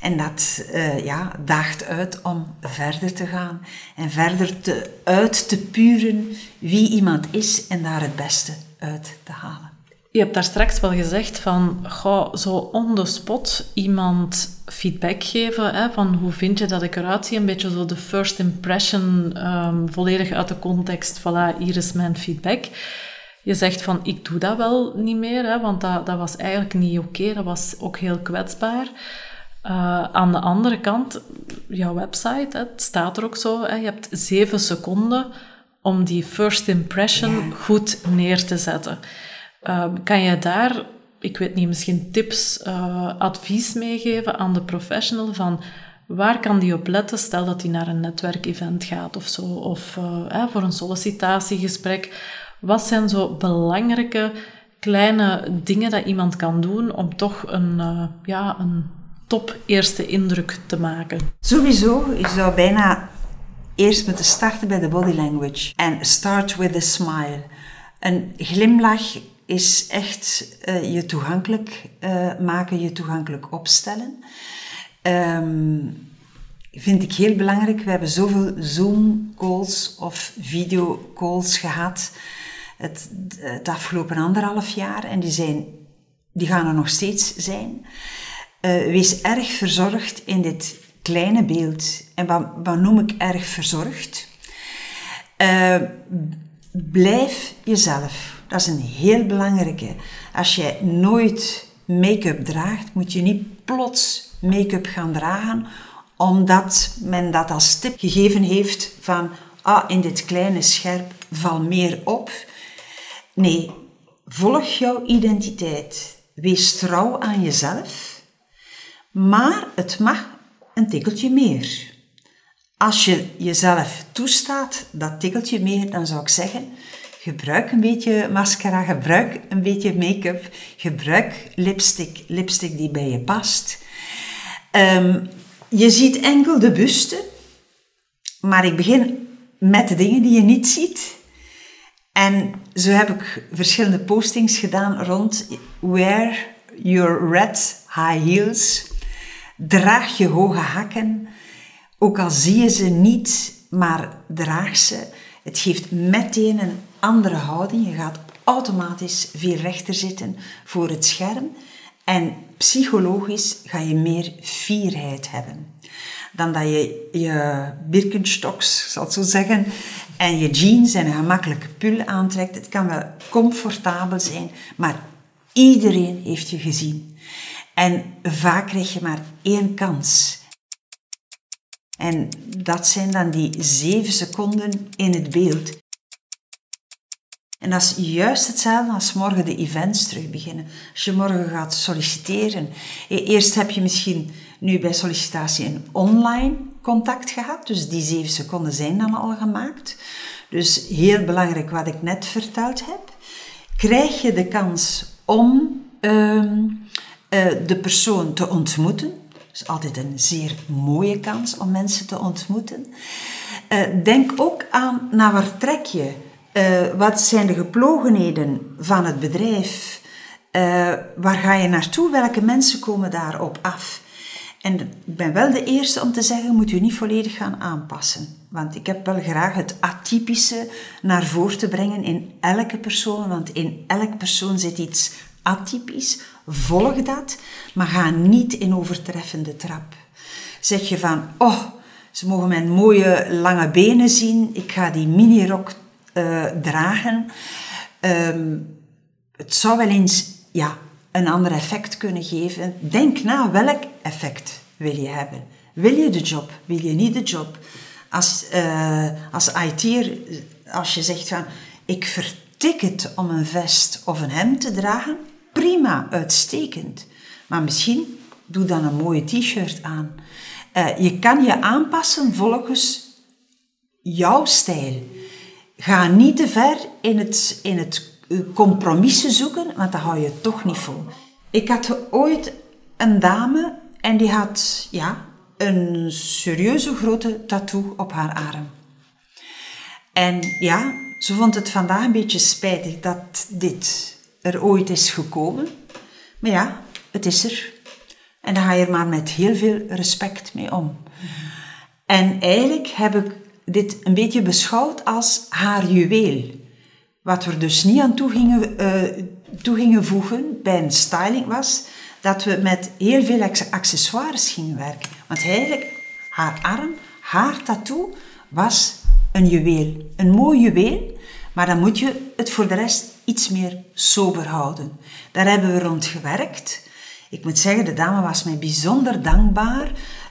En dat uh, ja, daagt uit om verder te gaan en verder te, uit te puren wie iemand is en daar het beste uit te halen. Je hebt daar straks wel gezegd van, goh, zo on the spot iemand feedback geven, hè, van hoe vind je dat ik eruit zie, een beetje zo de first impression, um, volledig uit de context, voilà, hier is mijn feedback. Je zegt van, ik doe dat wel niet meer, hè, want dat, dat was eigenlijk niet oké, dat was ook heel kwetsbaar. Uh, aan de andere kant, jouw website, hè, het staat er ook zo, hè, je hebt zeven seconden om die first impression goed neer te zetten. Ehm, kan je daar, ik weet niet, misschien tips, uh, advies meegeven aan de professional van waar kan die op letten? Stel dat hij naar een netwerkevent gaat of zo, of uh, voor een sollicitatiegesprek. Wat zijn zo belangrijke kleine dingen dat iemand kan doen om toch een, uh, ja, een top eerste indruk te maken? Sowieso, je zou bijna eerst moeten starten bij de body language. En start with a smile. Een glimlach is echt uh, je toegankelijk uh, maken, je toegankelijk opstellen. Um, vind ik heel belangrijk. We hebben zoveel Zoom-calls of video-calls gehad het, afgelopen anderhalf jaar en die, zijn, die gaan er nog steeds zijn. Eh, wees erg verzorgd in dit kleine beeld. En wat, wat noem ik erg verzorgd? Eh, blijf jezelf. Dat is een heel belangrijke. Als jij nooit make-up draagt, moet je niet plots make-up gaan dragen, omdat men dat als tip gegeven heeft van ah, in dit kleine scherp val meer op. Nee, volg jouw identiteit. Wees trouw aan jezelf, maar het mag een tikkeltje meer. Als je jezelf toestaat dat tikkeltje meer, dan zou ik zeggen, gebruik een beetje mascara, gebruik een beetje make-up, gebruik lipstick, lipstick die bij je past. Ehm, je ziet enkel de buste, maar ik begin met de dingen die je niet ziet. En zo heb ik verschillende postings gedaan rond wear your red high heels. Draag je hoge hakken, ook al zie je ze niet, maar draag ze. Het geeft meteen een andere houding. Je gaat automatisch veel rechter zitten voor het scherm. En psychologisch ga je meer fierheid hebben. Dan dat je je Birkenstocks, zal ik zo zeggen, en je jeans en een gemakkelijke pul aantrekt. Het kan wel comfortabel zijn, maar iedereen heeft je gezien. En vaak krijg je maar één kans. En dat zijn dan die zeven seconden in het beeld. En dat is juist hetzelfde als morgen de events terug beginnen. Als je morgen gaat solliciteren. Eh, eerst heb je misschien nu bij sollicitatie een online contact gehad. Dus die zeven seconden zijn dan al gemaakt. Dus heel belangrijk wat ik net verteld heb. Krijg je de kans om ehm, eh, de persoon te ontmoeten. Dat is altijd een zeer mooie kans om mensen te ontmoeten. Uh, denk ook aan naar waar trek je uh, wat zijn de geplogenheden van het bedrijf? Uh, waar ga je naartoe? Welke mensen komen daarop af? En ik ben wel de eerste om te zeggen, moet u niet volledig gaan aanpassen. Want ik heb wel graag het atypische naar voren te brengen in elke persoon. Want in elk persoon zit iets atypisch. Volg dat, maar ga niet in overtreffende trap. Zeg je van, oh, ze mogen mijn mooie lange benen zien. Ik ga die minirok uh, dragen. Um, het zou wel eens ja, een ander effect kunnen geven. Denk na, welk effect wil je hebben? Wil je de job? Wil je niet de job? Als, uh, als IT'er, als je zegt van, ik vertik het om een vest of een hemd te dragen, prima, uitstekend. Maar misschien doe dan een mooie t-shirt aan. Uh, je kan je aanpassen volgens jouw stijl. Ga niet te ver in het, in het eh, compromissen zoeken, want dan hou je toch niet vol. Ik had ooit een dame en die had ja, een serieuze grote tattoo op haar arm. En ja, ze vond het vandaag een beetje spijtig dat dit er ooit is gekomen. Maar ja, het is er. En daar ga je er maar met heel veel respect mee om. En eigenlijk heb ik dit een beetje beschouwd als haar juweel. Wat we dus niet aan toe gingen, uh, toe gingen voegen bij een styling was dat we met heel veel accessoires gingen werken. Want eigenlijk, haar arm, haar tattoo was een juweel. Een mooi juweel, maar dan moet je het voor de rest iets meer sober houden. Daar hebben we rond gewerkt. Ik moet zeggen, de dame was mij bijzonder dankbaar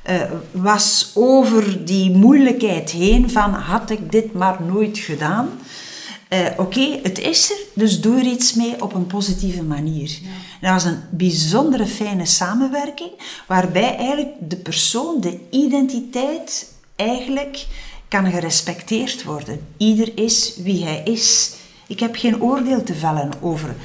uh, was over die moeilijkheid heen van had ik dit maar nooit gedaan. Uh, Oké, het is er, dus doe er iets mee op een positieve manier. Ja. Dat was een bijzondere fijne samenwerking, waarbij eigenlijk de persoon, de identiteit, eigenlijk kan gerespecteerd worden. Ieder is wie hij is. Ik heb geen oordeel te vellen over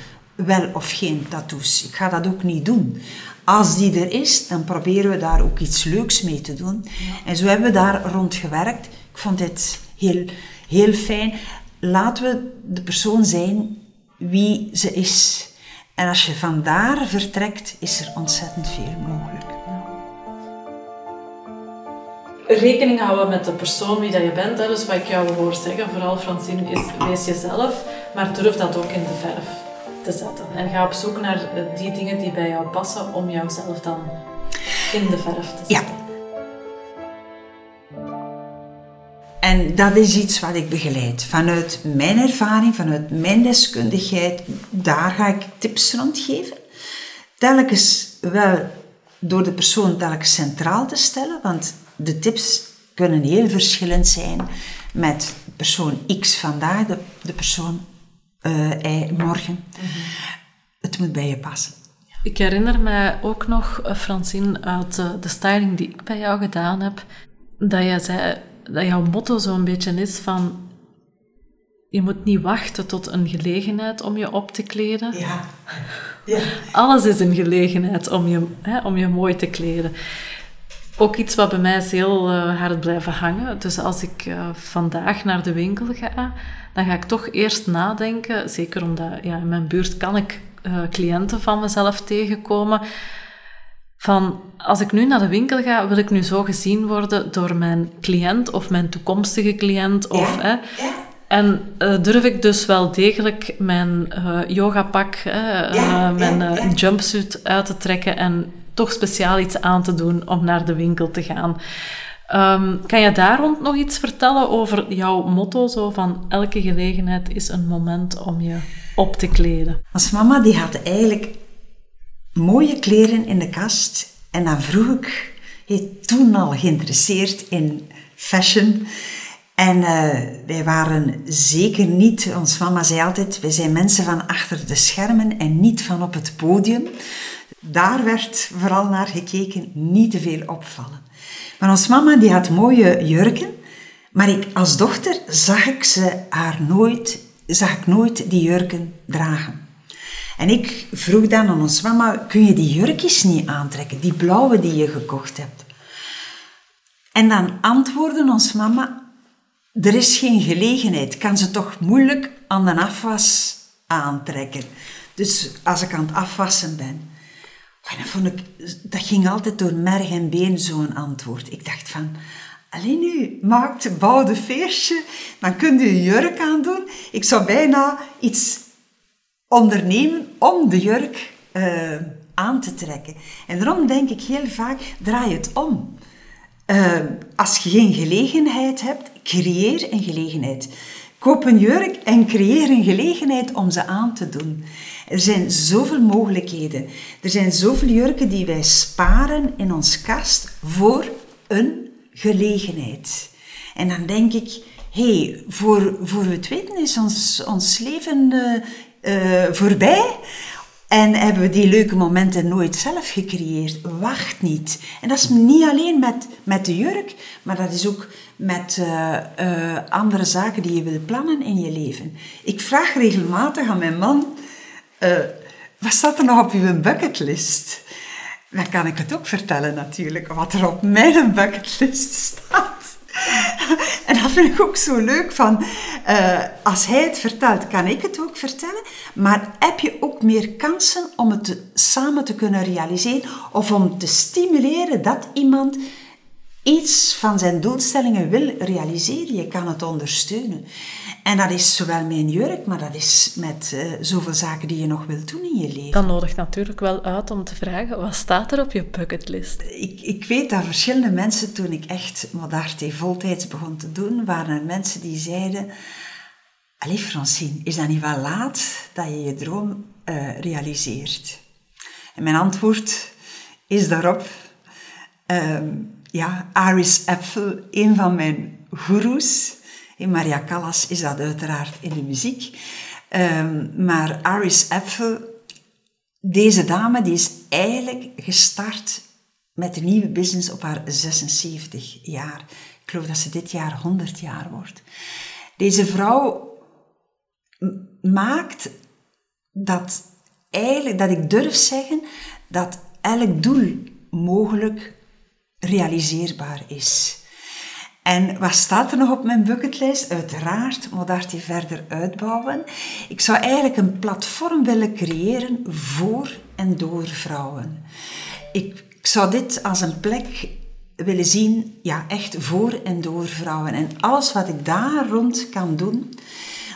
wel of geen tattoos. Ik ga dat ook niet doen. Als die er is, dan proberen we daar ook iets leuks mee te doen. En zo hebben we daar rond gewerkt. Ik vond dit heel, heel fijn. Laten we de persoon zijn wie ze is. En als je van daar vertrekt, is er ontzettend veel mogelijk. Rekening houden met de persoon wie dat je bent. Hè. Dus wat ik jou hoor zeggen, vooral Francine, is wees jezelf, maar durf dat ook in de verf te zetten. En ga op zoek naar eh, die dingen die bij jou passen om jouzelf dan In de verf te Ja. En dat is iets wat ik begeleid. Vanuit mijn ervaring, vanuit mijn deskundigheid, daar ga ik tips rondgeven. Telkens wel door de persoon telkens centraal te stellen, want de tips kunnen heel verschillend zijn met persoon X vandaag, de, de persoon eh, Y morgen. Het moet bij je passen. Ik herinner mij ook nog, eh, Francine, uit eh, de styling die ik bij jou gedaan heb, dat jij zei dat jouw motto zo'n beetje is van je moet niet wachten tot een gelegenheid om je op te kleden. Ja. ja. Alles is een gelegenheid om je, hè, om je mooi te kleden. Ook iets wat bij mij is heel uh, hard blijven hangen. Dus als ik uh, vandaag naar de winkel ga, dan ga ik toch eerst nadenken. Zeker omdat ja, in mijn buurt kan ik uh, cliënten van mezelf tegenkomen. Van als ik nu naar de winkel ga, wil ik nu zo gezien worden door mijn cliënt of mijn toekomstige cliënt. Of, Ja, hè, en uh, durf ik dus wel degelijk mijn uh, yogapak, uh, Ja, mijn jumpsuit uit te trekken en toch speciaal iets aan te doen om naar de winkel te gaan. Um, kan je daar rond nog iets vertellen over jouw motto, zo van elke gelegenheid is een moment om je op te kleden? Als mama die had eigenlijk mooie kleren in de kast en dan vroeg ik, hij toen al geïnteresseerd in fashion. En uh, wij waren zeker niet, ons mama zei altijd, wij zijn mensen van achter de schermen en niet van op het podium. Daar werd vooral naar gekeken, niet te veel opvallen. Maar ons mama die had mooie jurken, maar ik, als dochter zag ik ze haar nooit, zag ik nooit die jurken dragen. En ik vroeg dan aan ons mama, kun je die jurkjes niet aantrekken, die blauwe die je gekocht hebt? En dan antwoordde ons mama, er is geen gelegenheid, kan ze toch moeilijk aan de afwas aantrekken. Dus als ik aan het afwassen ben. En dat, vond dat ging altijd door merg en been, zo'n antwoord. Ik dacht van, alleen nu maakt bouwde feestje, dan kun je een jurk aandoen. Ik zou bijna iets ondernemen om de jurk uh, aan te trekken. En daarom denk ik heel vaak, draai het om. Uh, als je geen gelegenheid hebt, creëer een gelegenheid. Koop een jurk en creëer een gelegenheid om ze aan te doen. Er zijn zoveel mogelijkheden. Er zijn zoveel jurken die wij sparen in ons kast voor een gelegenheid. En dan denk ik, hé, hey, voor, voor we het weten is ons, ons leven uh, uh, voorbij. En hebben we die leuke momenten nooit zelf gecreëerd. Wacht niet. En dat is niet alleen met, met de jurk, maar dat is ook met uh, uh, andere zaken die je wil plannen in je leven. Ik vraag regelmatig aan mijn man, uh, wat staat er nog op uw bucketlist? Dan kan ik het ook vertellen natuurlijk, wat er op mijn bucketlist staat. En dat vind ik ook zo leuk van, als hij het vertelt, kan ik het ook vertellen. Maar heb je ook meer kansen om het samen te kunnen realiseren of om te stimuleren dat iemand iets van zijn doelstellingen wil realiseren. Je kan het ondersteunen. En dat is zowel mijn jurk, maar dat is met uh, zoveel zaken die je nog wilt doen in je leven. Dat nodigt natuurlijk wel uit om te vragen, wat staat er op je bucketlist? Ik, ik weet dat verschillende mensen, toen ik echt Modarte voltijds begon te doen, waren er mensen die zeiden... Allee Francine, is dat niet wel laat dat je je droom uh, realiseert? En mijn antwoord is daarop... Um, ja, Aris Apfel, een van mijn goeroes. In Maria Callas is dat uiteraard in de muziek. Um, maar Aris Apfel, deze dame, die is eigenlijk gestart met een nieuwe business op haar 76 jaar. Ik geloof dat ze dit jaar 100 jaar wordt. Deze vrouw maakt dat eigenlijk, dat ik durf zeggen, dat elk doel mogelijk realiseerbaar is. En wat staat er nog op mijn bucketlist? Uiteraard Modarte verder uitbouwen. Ik zou eigenlijk een platform willen creëren voor en door vrouwen. Ik, zou dit als een plek willen zien, ja, echt voor en door vrouwen. En alles wat ik daar rond kan doen,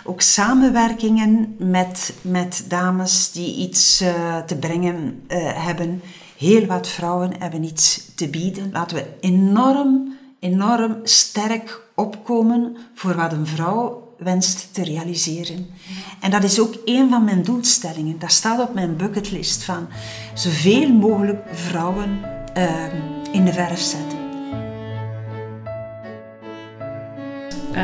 ook samenwerkingen met, met dames die iets uh, te brengen uh, hebben, heel wat vrouwen hebben iets te bieden. Laten we enorm, enorm sterk opkomen voor wat een vrouw wenst te realiseren. En dat is ook een van mijn doelstellingen. Dat staat op mijn bucketlist van zoveel mogelijk vrouwen ehm, in de verf zetten.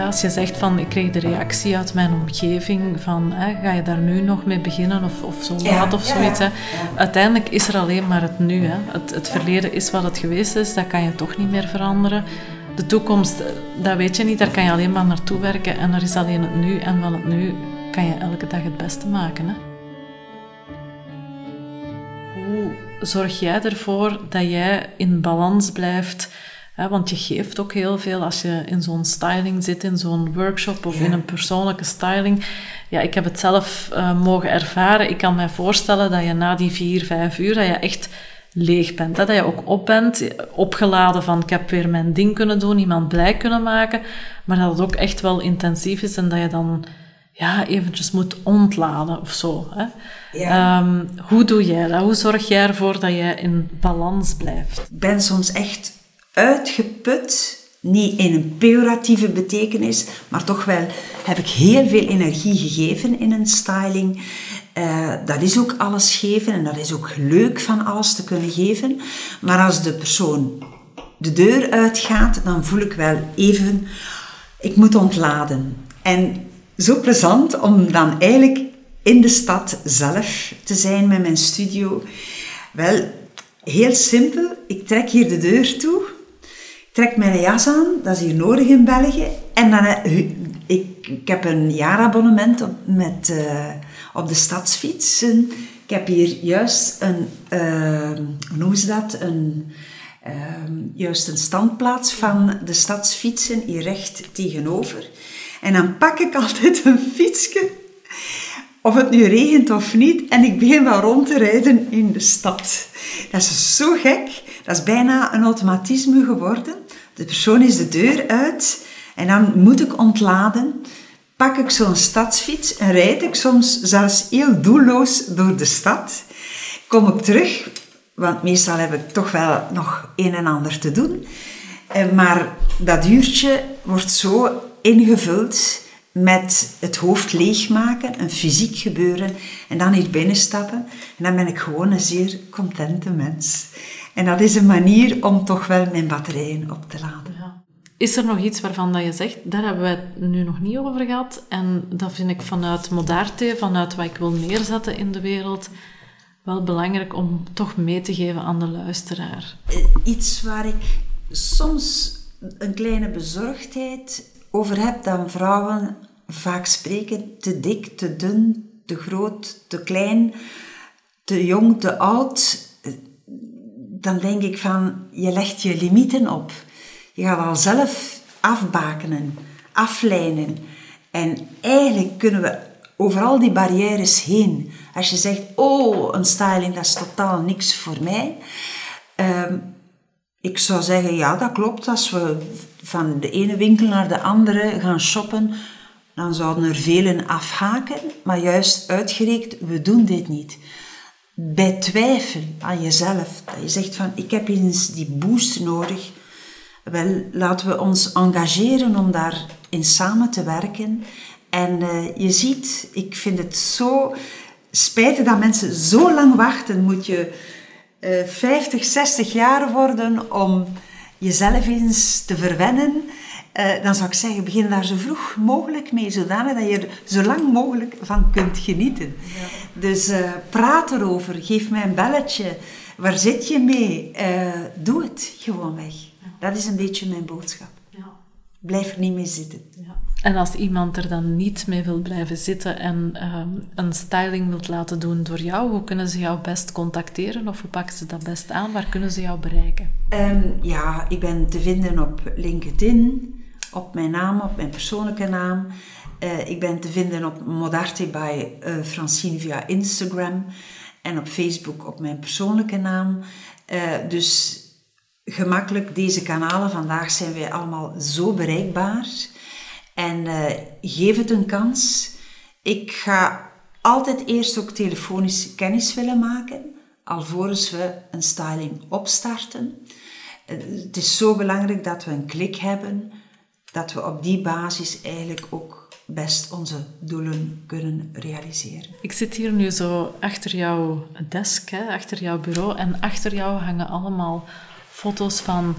Als je zegt van ik kreeg de reactie uit mijn omgeving van hè, ga je daar nu nog mee beginnen of, of zo laat of zoiets. Hè. Uiteindelijk is er alleen maar het nu. Hè. Het, het verleden is wat het geweest is, dat kan je toch niet meer veranderen. De toekomst, dat weet je niet, daar kan je alleen maar naartoe werken en er is alleen het nu en van het nu kan je elke dag het beste maken. Hè. Hoe zorg jij ervoor dat jij in balans blijft want je geeft ook heel veel als je in zo'n styling zit, in zo'n workshop of in een persoonlijke styling. Ja, ik heb het zelf uh, mogen ervaren. Ik kan me voorstellen dat je na die vier, vijf uur, dat je echt leeg bent. Dat je ook op bent, opgeladen van ik heb weer mijn ding kunnen doen, iemand blij kunnen maken. Maar dat het ook echt wel intensief is en dat je dan ja, eventjes moet ontladen of zo. Hè? Ja. Um, hoe doe jij dat? Hoe zorg jij ervoor dat je in balans blijft? Ik ben soms echt uitgeput. Niet in een pejoratieve betekenis, maar toch wel heb ik heel veel energie gegeven in een styling. Uh, dat is ook alles geven en dat is ook leuk van alles te kunnen geven. Maar als de persoon de deur uitgaat, dan voel ik wel even, ik moet ontladen. En zo plezant om dan eigenlijk in de stad zelf te zijn met mijn studio. Wel, heel simpel, ik trek hier de deur toe trek mijn jas aan, dat is hier nodig in België. En dan, eh, ik, ik heb een jaarabonnement op, met, uh, op de stadsfietsen. Ik heb hier juist een, uh, hoe ze dat? Een, juist een standplaats van de stadsfietsen hier recht tegenover. En dan pak ik altijd een fietsje, of het nu regent of niet, en ik begin wel rond te rijden in de stad. Dat is zo gek. Dat is bijna een automatisme geworden. De persoon is de deur uit en dan moet ik ontladen. Pak ik zo'n stadsfiets en rijd ik soms zelfs heel doelloos door de stad. Kom ik terug, want meestal heb ik toch wel nog een en ander te doen. Eh, maar dat uurtje wordt zo ingevuld met het hoofd leegmaken, een fysiek gebeuren en dan hier binnenstappen. En dan ben ik gewoon een zeer contente mens. En dat is een manier om toch wel mijn batterijen op te laden. Ja. Is er nog iets waarvan dat je zegt, daar hebben we het nu nog niet over gehad. En dat vind ik vanuit Modarte, vanuit wat ik wil neerzetten in de wereld, wel belangrijk om toch mee te geven aan de luisteraar. Eh, iets waar ik soms een kleine bezorgdheid over heb, dat vrouwen vaak spreken te dik, te dun, te groot, te klein, te jong, te oud dan denk ik van, je legt je limieten op. Je gaat al zelf afbakenen, aflijnen. En eigenlijk kunnen we over al die barrières heen. Als je zegt, oh, een styling, dat is totaal niks voor mij. Ehm, ik zou zeggen, ja, dat klopt. Als we van de ene winkel naar de andere gaan shoppen, dan zouden er velen afhaken. Maar juist uitgereikt, we doen dit niet bij twijfel aan jezelf, dat je zegt van ik heb eens die boost nodig, wel laten we ons engageren om daarin samen te werken. En uh, je ziet, ik vind het zo spijtig dat mensen zo lang wachten. Moet je uh, 50, 60 jaar worden om jezelf eens te verwennen. Uh, dan zou ik zeggen, begin daar zo vroeg mogelijk mee, zodanig dat je er zo lang mogelijk van kunt genieten. Ja. Dus uh, praat erover, geef mij een belletje. Waar zit je mee? Uh, doe het gewoon weg. Ja. Dat is een beetje mijn boodschap. Ja. Blijf er niet mee zitten. En als iemand er dan niet mee wil blijven zitten en ehm, een styling wilt laten doen door jou, hoe kunnen ze jou best contacteren of hoe pakken ze dat best aan? Waar kunnen ze jou bereiken? Um, ja, ik ben te vinden op LinkedIn op mijn naam, op mijn persoonlijke naam. Uh, ik ben te vinden op Modarte bij uh, Francine via Instagram en op Facebook op mijn persoonlijke naam. Uh, dus gemakkelijk deze kanalen. Vandaag zijn wij allemaal zo bereikbaar. En geef het een kans. Ik ga altijd eerst ook telefonisch kennis willen maken. alvorens we een styling opstarten. Eh, Het is zo belangrijk dat we een klik hebben, dat we op die basis eigenlijk ook best onze doelen kunnen realiseren. Ik zit hier nu zo achter jouw desk, hè, achter jouw bureau. En achter jou hangen allemaal foto's van,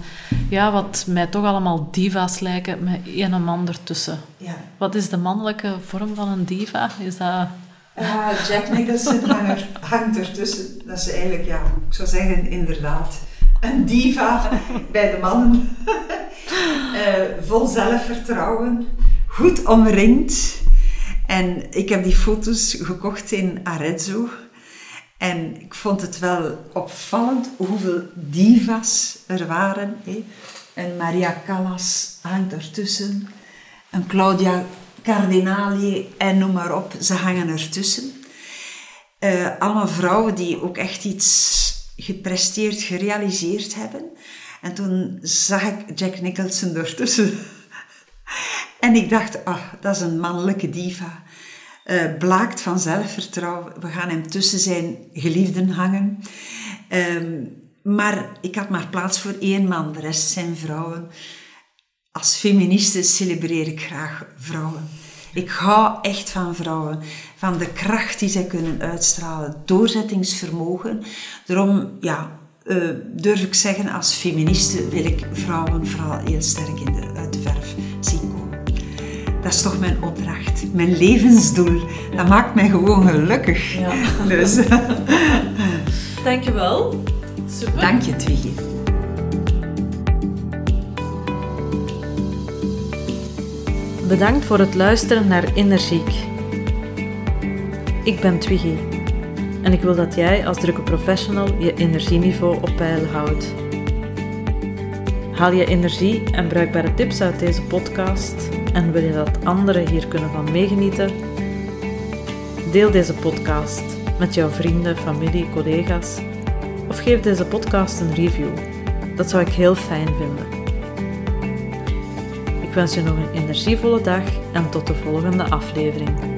ja, wat mij toch allemaal diva's lijken, met één man ertussen. Ja. Wat is de mannelijke vorm van een diva? Is dat... Ah, Jack Nicholson hangt, er, hangt ertussen. Dat is eigenlijk, ja, ik zou zeggen, inderdaad, een diva bij de mannen. Eh, vol zelfvertrouwen, goed omringd. En ik heb die foto's gekocht in Arezzo. En ik vond het wel opvallend hoeveel divas er waren. Een Maria Callas hangt ertussen. Een Claudia Cardinali en noem maar op. Ze hangen ertussen. Eh allemaal vrouwen die ook echt iets gepresteerd, gerealiseerd hebben. En toen zag ik Jack Nicholson ertussen. En ik dacht, ah, dat is een mannelijke diva. Eh, blaakt van zelfvertrouwen. We gaan hem tussen zijn geliefden hangen. Ehm, maar ik had maar plaats voor één man, de rest zijn vrouwen. Als feministe celebreer ik graag vrouwen. Ik hou echt van vrouwen, van de kracht die zij kunnen uitstralen, doorzettingsvermogen. Daarom ja, eh, durf ik zeggen, als feministe wil ik vrouwen vooral heel sterk in de, uit de verf zien komen. Dat is toch mijn opdracht, mijn levensdoel. Dat maakt mij gewoon gelukkig. Ja. Dus, Dankjewel. Super. dank je, Twiggy. Bedankt voor het luisteren naar Energiek. Ik ben Twiggy en ik wil dat jij als drukke professional je energieniveau op peil houdt. Haal je energie en bruikbare tips uit deze podcast en wil je dat anderen hier kunnen van meegenieten? Deel deze podcast met jouw vrienden, familie, collega's of geef deze podcast een review. Dat zou ik heel fijn vinden. Ik wens je nog een energievolle dag en tot de volgende aflevering.